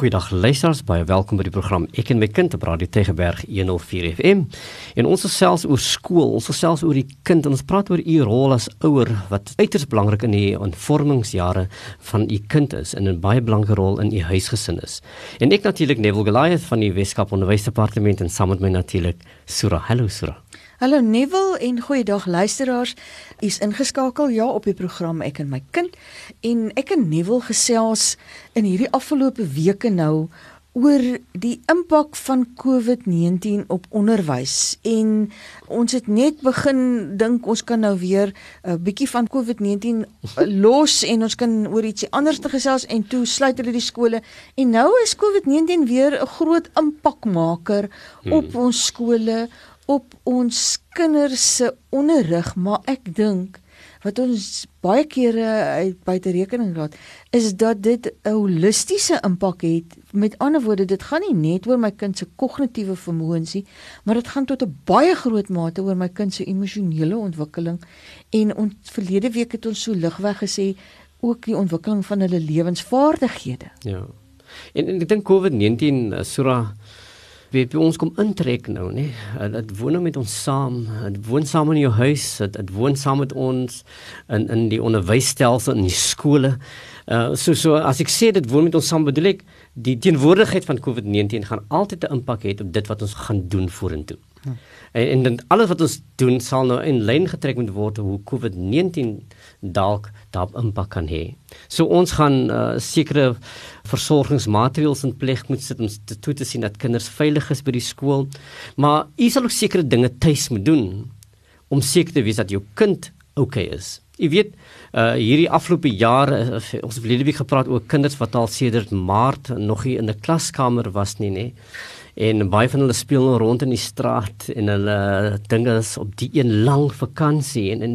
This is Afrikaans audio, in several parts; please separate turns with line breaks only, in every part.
Goeiedag luisters, baie welkom by die program Ek en my kind op Radio Tegeberg 104 FM. En ons gesels oor skool, ons gesels oor die kind en ons praat oor u rol as ouer wat uiters belangrik in die ontvormingsjare van u kind is en 'n baie belangrike rol in u huisgesin is. En ek natuurlik Neville Goliath van die Weskaap Onderwysdepartement en saam met my natuurlik Sura. Hallo Sura.
Hallo Neville en goeiedag luisteraars. U's ingeskakel ja op die program Ek en my kind en ek en Neville gesels in hierdie afgelope weke nou oor die impak van COVID-19 op onderwys en ons het net begin dink ons kan nou weer 'n uh, bietjie van COVID-19 los en ons kan oor ietsie anders te gesels en toe sluit hulle die skole en nou is COVID-19 weer 'n groot impakmaker hmm. op ons skole op ons kinders se onderrig, maar ek dink wat ons baie kere uit buite rekening laat, is dat dit 'n holistiese impak het. Met ander woorde, dit gaan nie net oor my kind se kognitiewe vermoëns nie, maar dit gaan tot 'n baie groot mate oor my kind se emosionele ontwikkeling. En ons verlede week het ons so ligweg gesê ook die ontwikkeling van hulle lewensvaardighede.
Ja. En, en ek dink COVID-19 uh, Surah weet ons kom intrek nou nê? Dit woon nou met ons saam. Dit woon saam in jou huis. Dit woon saam met ons in in die onderwysstelsel in die skole. Uh, so so as ek sê dit woon met ons saam bedoel ek die teenwoordigheid van COVID-19 gaan altyd 'n impak hê op dit wat ons gaan doen vorentoe hm. en, en dan alles wat ons doen sal nou in lyn getrek moet word hoe COVID-19 dalk daarop impak kan hê. So ons gaan uh, sekere versorgingsmaatreëls in plek moet sit om te toe te sien dat kinders veilig is by die skool. Maar u sal ook sekere dinge tuis moet doen om seker te wees dat jou kind oukei okay is. Jy weet, uh hierdie afgelope jare uh, ons het verlede week gepraat oor kinders wat al sedert Maart nog nie in 'n klaskamer was nie, nê. Nee en baie van hulle speel nou rond in die straat en hulle dinge is op die een lang vakansie en en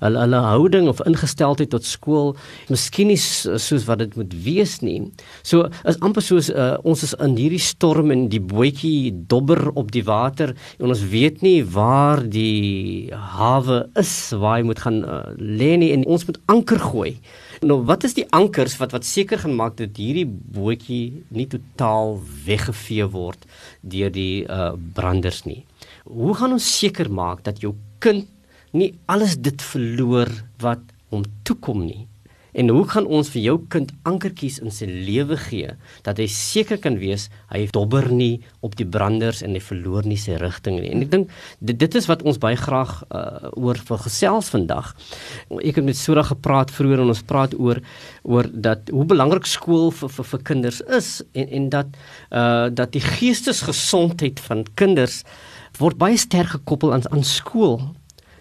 hulle hulle houding of ingesteldheid tot skool miskien nie soos wat dit moet wees nie. So is amper soos uh, ons is in hierdie storm en die bootjie dobber op die water en ons weet nie waar die hawe is waar hy moet gaan uh, lê nie en ons moet anker gooi. Nou wat is die ankers wat wat seker gaan maak dat hierdie bootjie nie totaal weggevee word deur die uh branders nie. Hoe gaan ons seker maak dat jou kind nie alles dit verloor wat hom toekom nie? En hoe gaan ons vir jou kind ankertjies in sy lewe gee dat hy seker kan wees hy dobber nie op die branders en hy verloor nie sy rigting nie. En ek dink dit, dit is wat ons baie graag uh, oor vir gesels vandag. Ek het met Sura gepraat vroeër en ons praat oor oor dat hoe belangrik skool vir vir, vir kinders is en en dat uh dat die geestesgesondheid van kinders word baie sterk gekoppel aan aan skool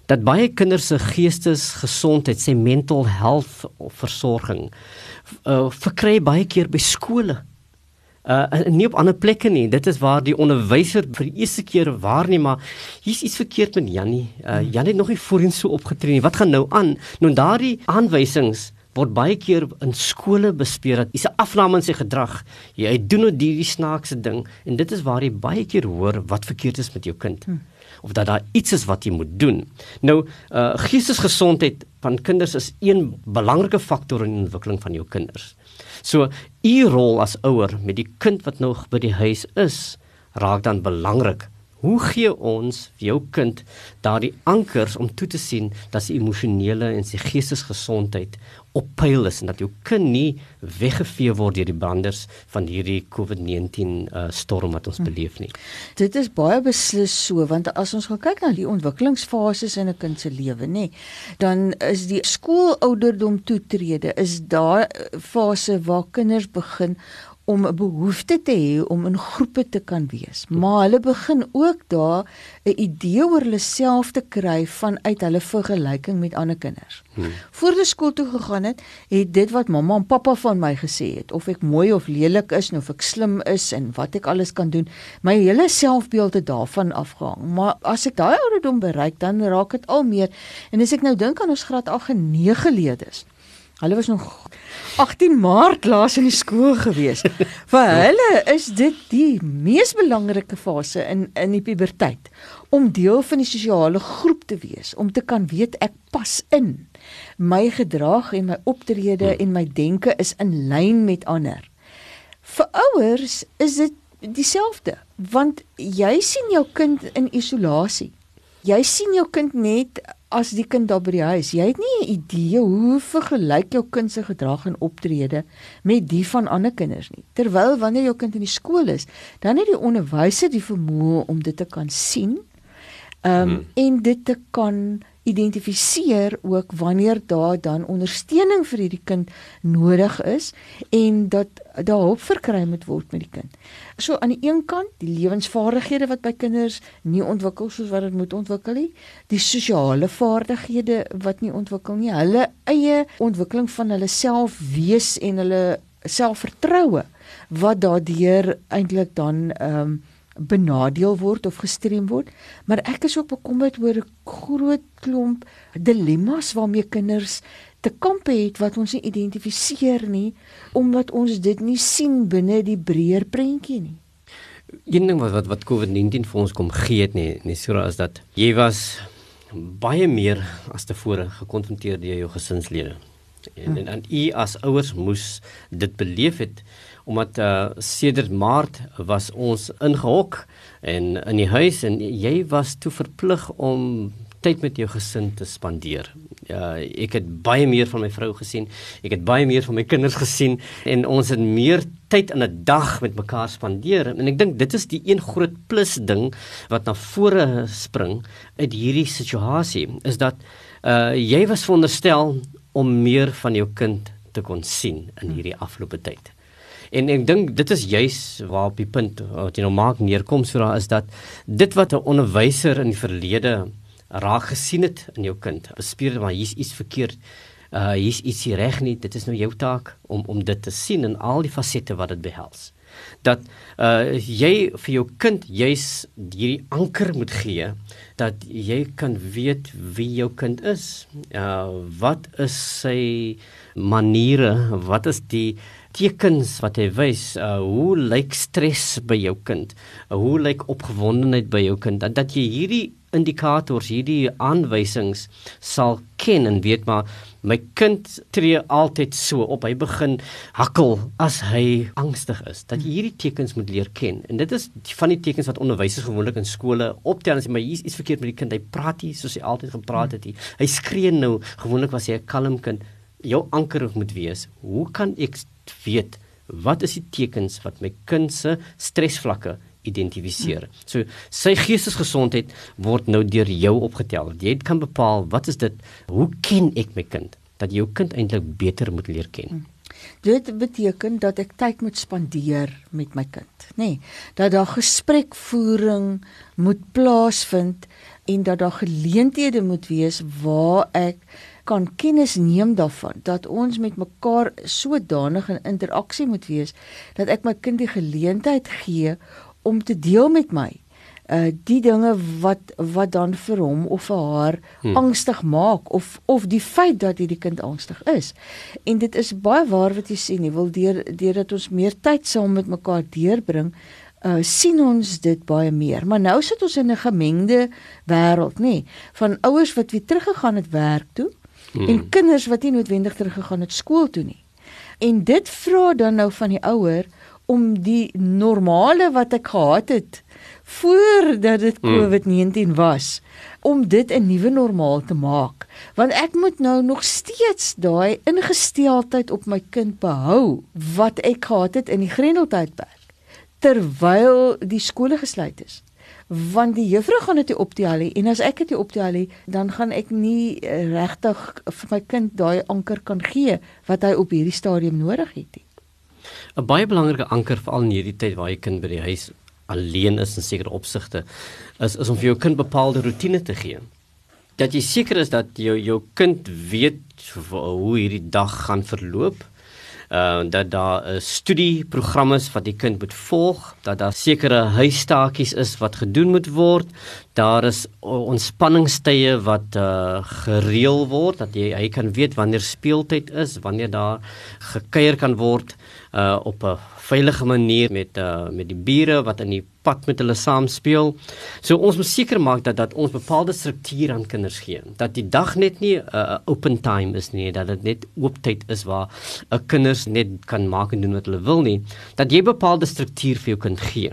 dat baie kinders se geestesgesondheid, sy mental health versorging uh verkry baie keer by skole. Uh nie op ander plekke nie. Dit is waar die onderwyser vir die eerste keer waarneem maar hier's iets verkeerd met Jannie. Uh Jannie het nog nie voorheen so opgetree nie. Wat gaan nou aan? Nou daardie aanwysings word baie keer in skole bespreek dat hy's 'n afname in sy gedrag. Jy doen nou hierdie snaakse ding en dit is waar jy baie keer hoor wat verkeerd is met jou kind. Hmm of dat daar iets is wat jy moet doen. Nou, uh geestesgesondheid van kinders is een belangrike faktor in die ontwikkeling van jou kinders. So, u rol as ouer met die kind wat nog by die huis is, raak dan belangrik. Hoe gee ons jou kind daardie ankers om toe te sien dat sy emosionele en sy geestesgesondheid op pyl is en dat jou kind nie weggevee word deur die branders van hierdie COVID-19 uh, storm wat ons hm. beleef nie.
Dit is baie beslis so want as ons gaan kyk na die ontwikkelingsfases in 'n kind se lewe nê, dan is die skoolouderdom toetrede is daar fase waar kinders begin om 'n behoefte te hê om in groepe te kan wees. Maar hulle begin ook daar 'n idee oor hulle self te kry vanuit hulle vergelyking met ander kinders. Hmm. Voor hulle skool toe gegaan het, het dit wat mamma en pappa van my gesê het, of ek mooi of lelik is, of ek slim is en wat ek alles kan doen, my hele selfbeeld het daarvan afgehang. Maar as ek daai ouderdom bereik, dan raak dit al meer. En as ek nou dink aan ons graad 8 en 9 leerders, Hulle was nog 18 Maart laas in die skool gewees. Vir hulle is dit die mees belangrike fase in in die puberteit om deel van die sosiale groep te wees, om te kan weet ek pas in. My gedrag en my optrede en my denke is in lyn met ander. Vir ouers is dit dieselfde, want jy sien jou kind in isolasie. Jy sien jou kind net as die kind daar by die huis. Jy het nie 'n idee hoe vergelyk jou kind se gedrag en optrede met die van ander kinders nie. Terwyl wanneer jou kind in die skool is, dan het die onderwyser die vermoë om dit te kan sien. Ehm um, hmm. en dit te kan identifiseer ook wanneer daar dan ondersteuning vir hierdie kind nodig is en dat daar hulp verkry moet word met die kind. So aan die een kant die lewensvaardighede wat by kinders nie ontwikkel soos wat dit moet ontwikkel nie, die sosiale vaardighede wat nie ontwikkel nie, hulle eie ontwikkeling van hulle self wees en hulle selfvertroue wat daardeur eintlik dan ehm um, benadeel word of gestrem word, maar ek is ook bekommerd oor 'n groot klomp dilemmas waarmee kinders te kamp het wat ons nie identifiseer nie omdat ons dit nie sien binne die breër prentjie nie.
Een ding wat wat wat COVID-19 vir ons kom gee het nie, nie so is dat jy was baie meer as tevore gekonfronteer deur jou gesinslede. En en, en u as ouers moes dit beleef het omdat uh, sedert Maart was ons ingehok en in die huis en jy was toe verplig om tyd met jou gesin te spandeer. Ja, ek het baie meer van my vrou gesien. Ek het baie meer van my kinders gesien en ons het meer tyd in 'n dag met mekaar spandeer. En ek dink dit is die een groot plus ding wat na vore spring uit hierdie situasie is dat uh jy was veronderstel om meer van jou kind te kon sien in hierdie afgelope tyd. En ek dink dit is juis waar op die punt wat jy nou maak neerkom so daar is dat dit wat 'n onderwyser in die verlede raak gesien het in jou kind, bespeer maar hier's iets verkeerd. Uh hier's iets nie reg nie. Dit is nou jou taak om om dit te sien in al die fasette wat dit behels. Dat uh jy vir jou kind juis hierdie anker moet gee dat jy kan weet wie jou kind is. Uh wat is sy maniere? Wat is die tekens wat hy wys, uh, hoe lyk stres by jou kind? Uh, hoe lyk opgewondenheid by jou kind? Dat, dat jy hierdie indikators, hierdie aanwysings sal ken en weet maar my kind tree altyd so op. Hy begin hakkel as hy angstig is. Dat jy hierdie tekens moet leer ken. En dit is van die tekens wat onderwysers gewoonlik in skole optel en sê maar hier's iets verkeerd met die kind. Hy praat nie soos hy altyd gepraat het nie. Hy skree nou. Gewoonlik was hy 'n kalm kind. Jou anker moet wees. Hoe kan ek weet wat is die tekens wat my kind se stresvlakke identifiseer. So sy geestesgesondheid word nou deur jou opgetel. Jy kan bepaal wat is dit? Hoe ken ek my kind? Dat jou kind eintlik beter moet leer ken. Hmm.
Dit beteken dat ek tyd moet spandeer met my kind, nê? Nee, dat daar gesprekvoering moet plaasvind en dat daar geleenthede moet wees waar ek kan kennis neem daarvan dat ons met mekaar sodanig in interaksie moet wees dat ek my kind die geleentheid gee om te deel met my uh die dinge wat wat dan vir hom of vir haar hmm. angstig maak of of die feit dat hierdie kind angstig is. En dit is baie waar wat jy sê nie wil deur deurdat ons meer tyd saam met mekaar deurbring uh sien ons dit baie meer. Maar nou sit ons in 'n gemengde wêreld, nê, van ouers wat weer teruggegaan het werk toe hmm. en kinders wat nie noodwendig teruggegaan het skool toe nie. En dit vra dan nou van die ouer om die normale wat ek gehad het voordat dit hmm. COVID-19 was om dit 'n nuwe normaal te maak want ek moet nou nog steeds daai ingesteldheid op my kind behou wat ek gehad het in die Grendeltydperk terwyl die skole gesluit is want die juffrou gaan dit optel hê en as ek dit optel hê dan gaan ek nie eh, regtig vir my kind daai anker kan gee wat hy op hierdie stadium nodig het nie.
'n Baie belangrike anker veral in hierdie tyd waar jy kind by die huis alleen is in sekere opsigte is is om vir jou kind bepaalde rotine te gee. Dat jy seker is dat jou jou kind weet hoe hierdie dag gaan verloop uh dat daar 'n uh, studieprogramme is wat die kind moet volg, dat daar sekere huistaatjies is wat gedoen moet word. Daar is ontspanningstye wat uh gereël word dat jy hy kan weet wanneer speeltyd is, wanneer daar gekuier kan word uh op 'n veilige manier met uh met die bure wat in die pad met hulle saam speel. So ons moet seker maak dat dat ons bepaalde struktuur aan kinders gee. Dat die dag net nie 'n uh, open time is nie, dat dit net oop tyd is waar 'n kinders net kan maak en doen wat hulle wil nie. Dat jy bepaalde struktuur vir jou kind gee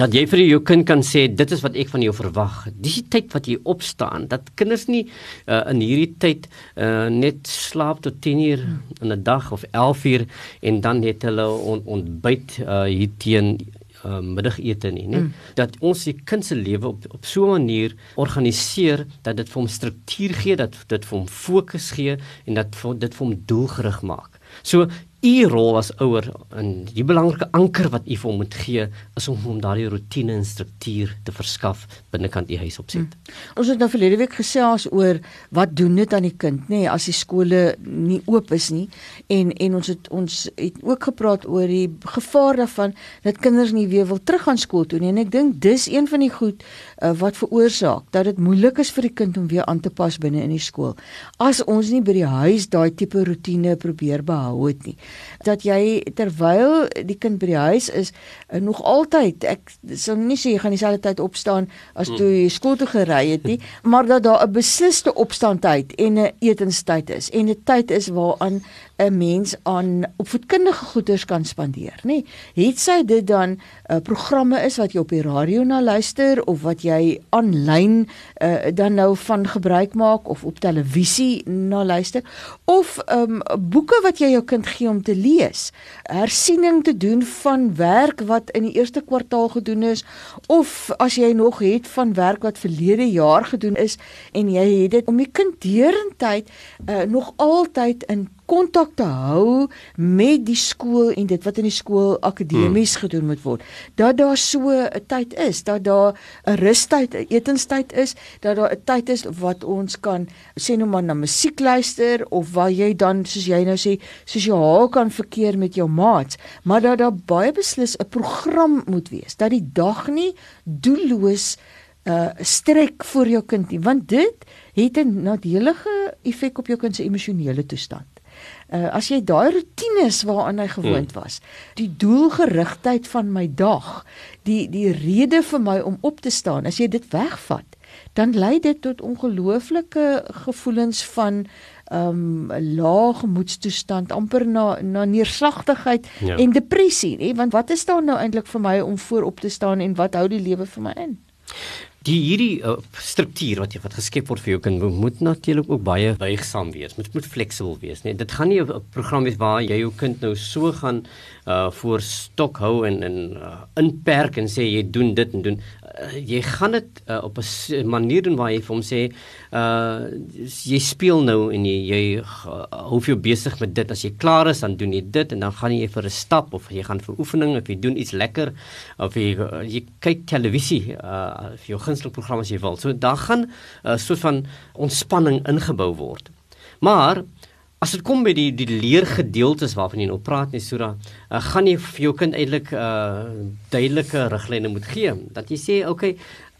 dat jy vir jou kind kan sê dit is wat ek van jou verwag. Dis die tyd wat jy opstaan. Dat kinders nie uh, in hierdie tyd uh, net slaap tot 10 uur in 'n dag of 11 uur en dan net hulle on, ontbyt uh, hier teen uh, middagete nie, nee. Mm. Dat ons die kind se lewe op op so 'n manier organiseer dat dit vir hom struktuur gee, dat dit vir hom fokus gee en dat vir, dit vir hom doelgerig maak. So u rol as ouer en die belangrike anker wat u vir hom moet gee is om hom daardie rotine en struktuur te verskaf binnekant u huis opset. Hmm.
Ons het nou verlede week gesels oor wat doen dit aan die kind nê nee, as die skole nie oop is nie en en ons het ons het ook gepraat oor die gevaar daarvan dat kinders nie weer wil terug gaan skool toe nie en ek dink dis een van die goed uh, wat veroorsaak dat dit moeilik is vir die kind om weer aan te pas binne in die skool. As ons nie by die huis daai tipe rotine probeer behou het nie dat jy terwyl die kind by die huis is uh, nog altyd ek sal nie sê jy gaan dieselfde tyd opstaan as toe jy skool toe gery het nie maar dat daar 'n besliste opstaantyd en 'n etenstyd is en 'n tyd is waaraan 'n mens aan opvoedkundige goeders kan spandeer, nê? Het sy dit dan 'n uh, programme is wat jy op die radio na luister of wat jy aanlyn uh, dan nou van gebruik maak of op televisie na luister of um, boeke wat jy jou kind gee om te lees, hersiening te doen van werk wat in die eerste kwartaal gedoen is of as jy nog het van werk wat verlede jaar gedoen is en jy het dit om die kind deurentyd uh, nog altyd in kontak te hou met die skool en dit wat in die skool akademies hmm. gedoen moet word. Dat daar so 'n tyd is, dat daar 'n rustyd, 'n etenstyd is, dat daar 'n tyd is wat ons kan sê nou maar na musiek luister of waar jy dan soos jy nou sê sosiaal kan verkeer met jou maats, maar dat daar baie beslis 'n program moet wees dat die dag nie doelloos uh strek vir jou kind nie want dit het 'n nadelige effek op jou kind se emosionele toestand uh, as jy daai rotines waaraan hy gewoond hmm. was, die doelgerigtheid van my dag, die die rede vir my om op te staan, as jy dit wegvat, dan lei dit tot ongelooflike gevoelens van um lae gemoedstoestand amper na na neerslagtigheid ja. en depressie nê want wat is daar nou eintlik vir my om voorop te staan en wat hou die lewe vir my in
die hierdie uh, struktuur wat jy wat geskep word vir jou kind moet natuurlik ook baie buigsaam wees. Moet moet fleksibel wees, nee. Dit gaan nie 'n program wees waar jy jou kind nou so gaan uh voor stok hou en en uh, inperk en sê jy doen dit en doen. Uh, jy gaan dit uh, op 'n manier doen waar jy vir hom sê uh jy speel nou en jy jy uh, hou jou besig met dit. As jy klaar is dan doen jy dit en dan gaan jy vir 'n stap of jy gaan vir oefening of jy doen iets lekker of jy uh, jy kyk televisie uh vir jou gunsteling program as jy wil. So daar gaan 'n uh, soort van ontspanning ingebou word. Maar As dit kom by die die leergedeeltes waarvan jy nou praat in sura, uh, gaan jy vir jou kind eintlik 'n uh, duidelike riglyne moet gee. Dat jy sê, "Oké, okay,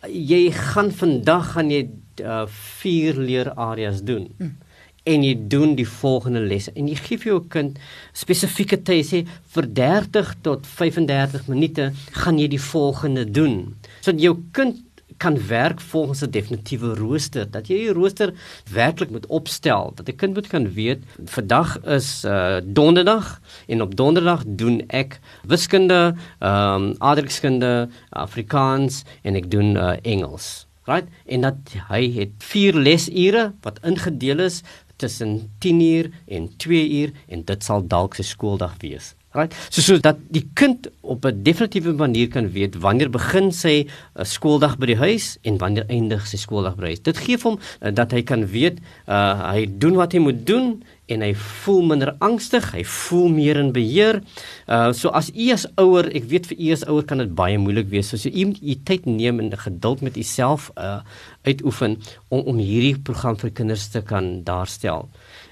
jy gaan vandag gaan jy uh, vier leerareas doen." Hmm. En jy doen die volgende lesse en jy gee vir jou kind spesifieke tye sê vir 30 tot 35 minute gaan jy die volgende doen. Sodat jou kind kan werk volgens 'n definitiewe rooster dat jy die rooster werklik moet opstel dat 'n kind moet kan weet vandag is uh, donderdag en op donderdag doen ek wiskunde, ehm um, aardrykskunde, Afrikaans en ek doen uh, Engels. Right? En dat hy het 4 lesure wat ingedeel is tussen 10 uur en 2 uur en dit sal dalk sy skooldag wees. Right? So so dat die kind op 'n definitiewe manier kan weet wanneer begin sy uh, skooldag by die huis en wanneer eindig sy skooldag by die huis. Dit gee hom uh, dat hy kan weet uh, hy doen wat hy moet doen en hy voel minder angstig, hy voel meer in beheer. Uh so as u as ouer, ek weet vir u as ouer kan dit baie moeilik wees. So, u moet u tyd neem en geduld met u self uh uitoefen om om hierdie program vir kinders te kan daarstel.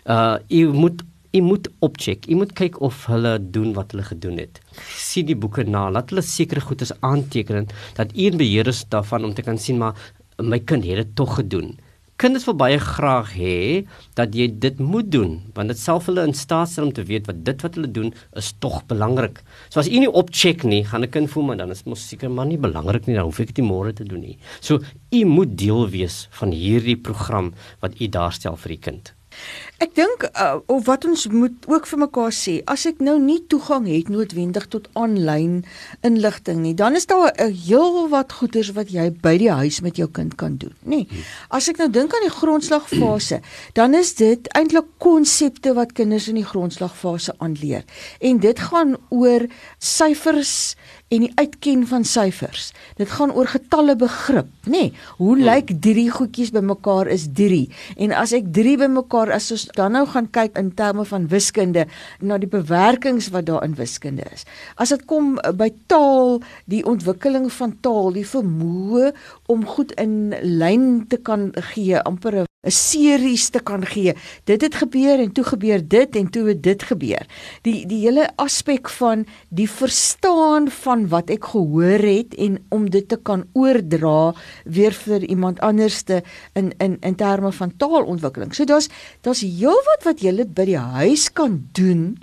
Uh u moet jy moet opcheck. Jy moet kyk of hulle doen wat hulle gedoen het. Sien die boeke na, laat hulle sekere goedes aanteken dat een beheer is daarvan om te kan sien maar my kind het dit tog gedoen. kinders wil baie graag hê dat jy dit moet doen want dit self hulle in staat stel om te weet wat dit wat hulle doen is tog belangrik. So as u nie opcheck nie, gaan 'n kind voel maar dan is mos seker maar nie belangrik nie, dan hoef ek dit môre te doen nie. So u moet deel wees van hierdie program wat u daarstel vir die kind.
Ek dink uh, of wat ons moet ook vir mekaar sê, as ek nou nie toegang het noodwendig tot aanlyn inligting nie, dan is daar 'n heel wat goeders wat jy by die huis met jou kind kan doen, nê? Nee. As ek nou dink aan die grondslagfase, dan is dit eintlik konsepte wat kinders in die grondslagfase aanleer. En dit gaan oor syfers en die uitken van syfers. Dit gaan oor getalle begrip, nê? Nee, hoe hmm. lyk drie goedjies bymekaar is 3. En as ek 3 bymekaar as ons dan nou gaan kyk in terme van wiskunde na die bewerkings wat daar in wiskunde is. As dit kom by taal, die ontwikkeling van taal, die vermoë om goed in lyn te kan gee, amper 'n 'n series te kan gee. Dit het gebeur en toe gebeur dit en toe het dit gebeur. Die die hele aspek van die verstaan van wat ek gehoor het en om dit te kan oordra weer vir iemand anderste in in in terme van taalontwikkeling. So daar's daar's heelwat wat jy by die huis kan doen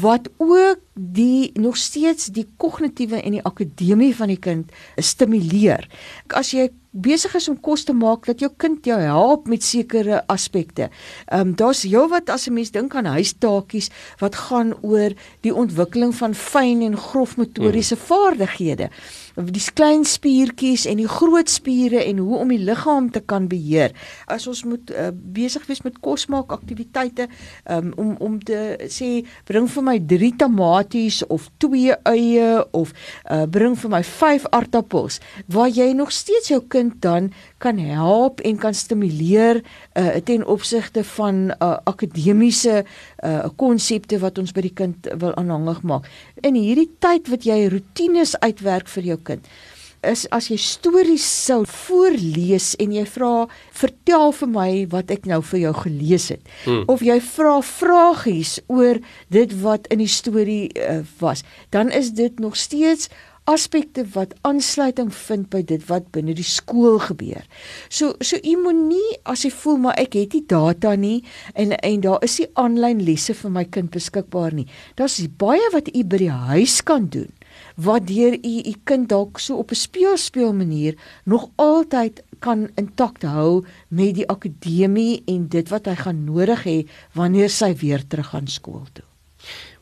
wat ook die nog steeds die kognitiewe en die akademie van die kind stimuleer. As jy besig is om kos te maak dat jou kind jou help met sekere aspekte. Ehm um, daar's heelwat as 'n mens dink aan huistaakies wat gaan oor die ontwikkeling van fyn en grof motoriese mm. vaardighede die klein spiertjies en die groot spiere en hoe om die liggaam te kan beheer. As ons moet uh, besig wees met kos maak aktiwiteite um, om om te sê bring vir my 3 tamaties of 2 eie of uh, bring vir my 5 aardappels waar jy nog steeds jou kind dan kan help en kan stimuleer uh, ten opsigte van uh, akademiese konsepte uh, wat ons by die kind wil aanhangig maak. In hierdie tyd wat jy rotines uitwerk vir jou kind is as jy stories sou voorlees en jy vra vertel vir my wat ek nou vir jou gelees het hmm. of jy vra vragies oor dit wat in die storie uh, was dan is dit nog steeds aspekte wat aansluiting vind by dit wat binne die skool gebeur. So so u moenie as jy voel maar ek het nie data nie en en daar is nie aanlyn lesse vir my kind beskikbaar nie. Daar's baie wat u by die huis kan doen wat deur u u kind dalk so op 'n speelspeel manier nog altyd kan intact hou met die akademie en dit wat hy gaan nodig hê wanneer sy weer terug gaan skool toe.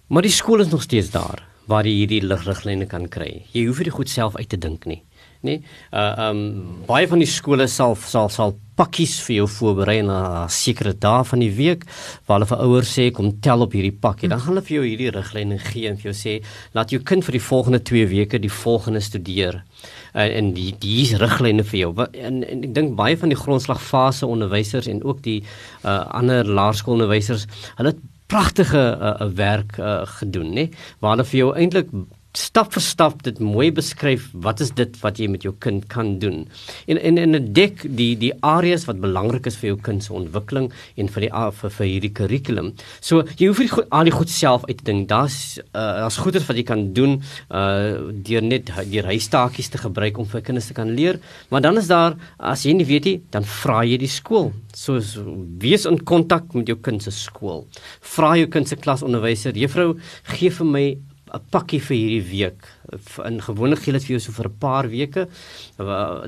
Maar die skool is nog steeds daar waar jy hierdie ligriglyne kan kry. Jy hoef dit goed self uit te dink nie. Nee. Uh um baie van die skole sal sal sal pakkies vir jou voorberei na sekere dae van die week waar hulle vir ouers sê kom tel op hierdie pakkie. Dan gaan hulle vir jou hierdie riglyne gee en vir jou sê laat jou kind vir die volgende 2 weke die volgende studeer. Uh, en die die riglyne vir jou. En, en ek dink baie van die grondslagfase onderwysers en ook die uh ander laerskoolonderwysers, hulle het pragtige uh, werk uh, gedoen nê waar hulle vir jou eintlik stap vir stap dit mooi beskryf wat is dit wat jy met jou kind kan doen? En en in 'n dek die die areas wat belangrik is vir jou kind se ontwikkeling en vir die vir, vir hierdie kurrikulum so jy hoef nie al die goed self uit te dink. Daar's uh, daar's goeders wat jy kan doen uh, deur net deur huistaakies te gebruik om vir kinders te kan leer. Maar dan is daar as jy nie weet nie dan vra jy die skool. So wees in kontak met jou kind se skool. Vra jou kind se klasonderwyser juffrou gee vir my 'n pakkie vir hierdie week. In gewoonlik gee dit vir jou so vir 'n paar weke.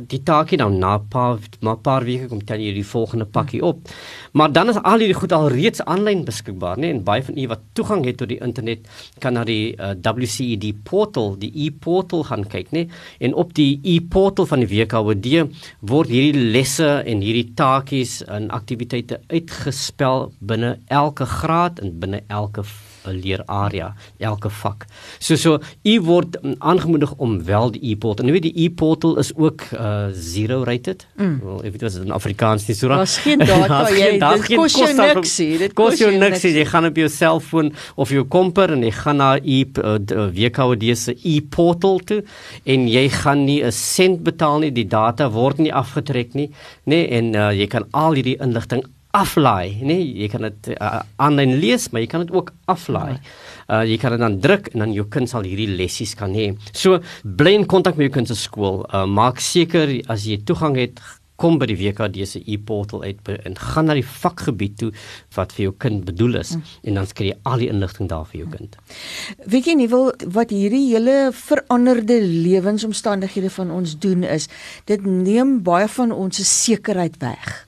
Die taakie dan na 'n paar maar paar weke kom tel jy die volgende pakkie op. Maar dan is al hierdie goed al reeds aanlyn beskikbaar, né? En baie van u wat toegang het tot die internet kan na die uh, WCED portal, die e-portal gaan kyk, né? En op die e-portal van die WKWD word hierdie lesse en hierdie taakies en aktiwiteite uitgespel binne elke graad en binne elke 'n leerarea elke vak. So so u word aangemoedig om wel die e-portal. Nou weet die e-portal is ook uh zero rated. Mm. Wel, ek weet dit is in Afrikaans nie so reg.
Daar's geen data jy. Dit kos jou niks. Dit
kos jou niks. Jy gaan op jou selfoon of jou komper en jy gaan na e uh, WKD se e-portal toe en jy gaan nie 'n sent betaal nie. Die data word nie afgetrek nie, nê? Nee, en uh, jy kan al hierdie inligting aflaai, nee, jy kan dit uh, aanlyn lees, maar jy kan dit ook aflaai. Uh jy kan dit dan druk en dan jou kind sal hierdie lessies kan hê. So bly in kontak met jou kind se skool. Uh maak seker as jy toegang het, kom by die WKD se e-portal uit en gaan na die vakgebied toe wat vir jou kind bedoel is mm. en dan kry jy al die inligting daar vir jou kind.
Weet jy nie wil wat hierdie hele veranderde lewensomstandighede van ons doen is dit neem baie van ons se sekerheid weg.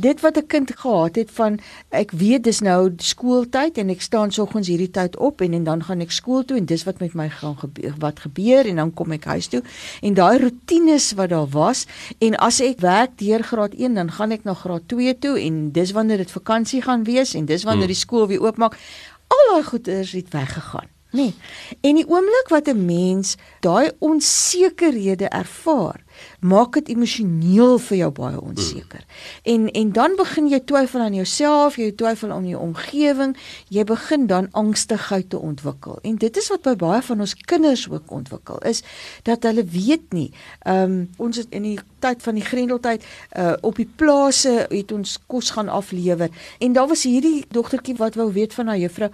Dit wat 'n kind gehad het van ek weet dis nou skooltyd en ek staan soggens hierdie tyd op en en dan gaan ek skool toe en dis wat met my gaan gebeur wat gebeur en dan kom ek huis toe. En daai rotines wat daar was en as ek werk deur graad 1 dan gaan ek na graad 2 toe en dis wanneer dit vakansie gaan wees en dis wanneer hmm. die skool weer oopmaak. Al daai goeders het weggegaan Nee. En die oomblik wat 'n mens daai onsekerhede ervaar, maak dit emosioneel vir jou baie onseker. Mm. En en dan begin jy twyfel aan jouself, jy twyfel aan jou omgewing, jy begin dan angstigheid te ontwikkel. En dit is wat by baie van ons kinders ook ontwikkel is dat hulle weet nie. Ehm um, ons het in die tyd van die Grendeltyd uh op die plase het ons kos gaan aflewer en daar was hierdie dogtertjie wat wou weet van haar juffrou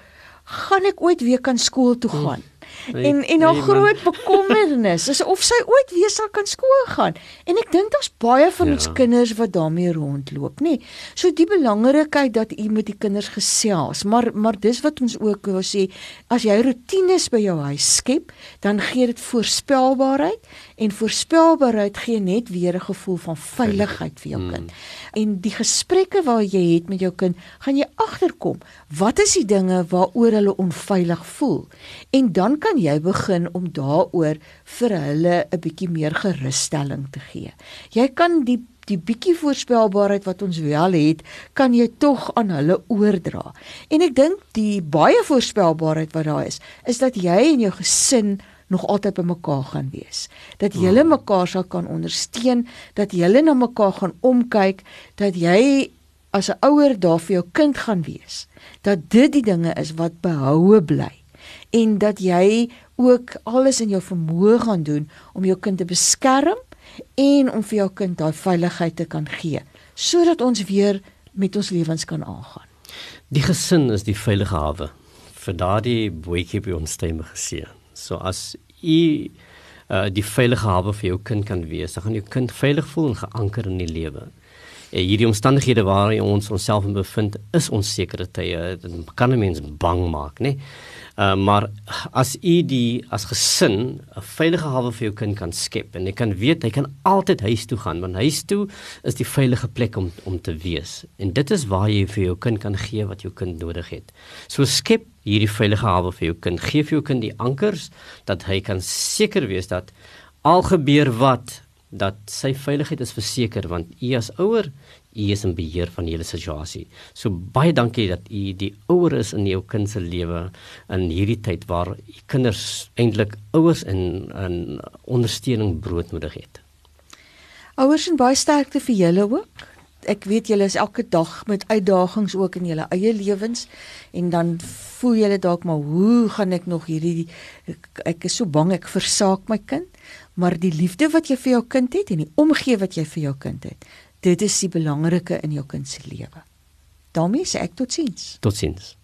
gaan ek ooit weer kan skool toe hmm. Nee, en en haar nee, groot bekommernis is of sy ooit weer sal kan skool gaan. En ek dink daar's baie van ja. ons kinders wat daarmee rondloop, nê. So die belangrikheid dat u met die kinders gesels, maar maar dis wat ons ook wil sê, as jy rotines by jou huis skep, dan gee dit voorspelbaarheid en voorspelbaarheid gee net weer 'n gevoel van veiligheid vir jou kind. Mm. En die gesprekke wat jy het met jou kind, gaan jy agterkom, wat is die dinge waaroor hulle onveilig voel? En dan kan jy begin om daaroor vir hulle 'n bietjie meer gerusstelling te gee. Jy kan die die bietjie voorspelbaarheid wat ons wel het, kan jy tog aan hulle oordra. En ek dink die baie voorspelbaarheid wat daar is, is dat jy en jou gesin nog altyd by mekaar gaan wees. Dat julle hmm. mekaar sal kan ondersteun, dat julle na mekaar gaan omkyk, dat jy as 'n ouer daar vir jou kind gaan wees. Dat dit die dinge is wat behoue bly en dat jy ook alles in jou vermoë gaan doen om jou kind te beskerm en om vir jou kind daai veiligheid te kan gee sodat ons weer met ons lewens kan aangaan.
Die gesin is die veilige hawe vir daardie boetjie by ons stemme gesê. So as u uh, die veilige hawe vir jou kind kan wees, dan gaan jou kind veilig voel en geanker in die lewe. Uh, hierdie omstandighede waarin ons onsself bevind, is onsekere tye. Dit kan 'n mens bang maak, né? Nee? Uh, maar as u die as gesin 'n veilige hawe vir jou kind kan skep en jy kan weet hy kan altyd huis toe gaan want huis toe is die veilige plek om om te wees en dit is waar jy vir jou kind kan gee wat jou kind nodig het. So skep hierdie veilige hawe vir jou kind. Geef jou kind die ankers dat hy kan seker wees dat al gebeur wat dat sy veiligheid is verseker want u as ouer u is in beheer van die hele situasie. So baie dankie dat u die ouer is in jou kind se lewe in hierdie tyd waar kinders eintlik ouers in 'n ondersteuning broodnodig het.
Ouers en baie sterkte vir julle ook. Ek weet julle is elke dag met uitdagings ook in julle eie lewens en dan voel julle dalk maar hoe gaan ek nog hierdie ek, ek is so bang ek versaak my kind maar die liefde wat jy vir jou kind het en die omgee wat jy vir jou kind het dit is die belangrike in jou kind se lewe. daarmee sê ek totsiens.
Totsiens.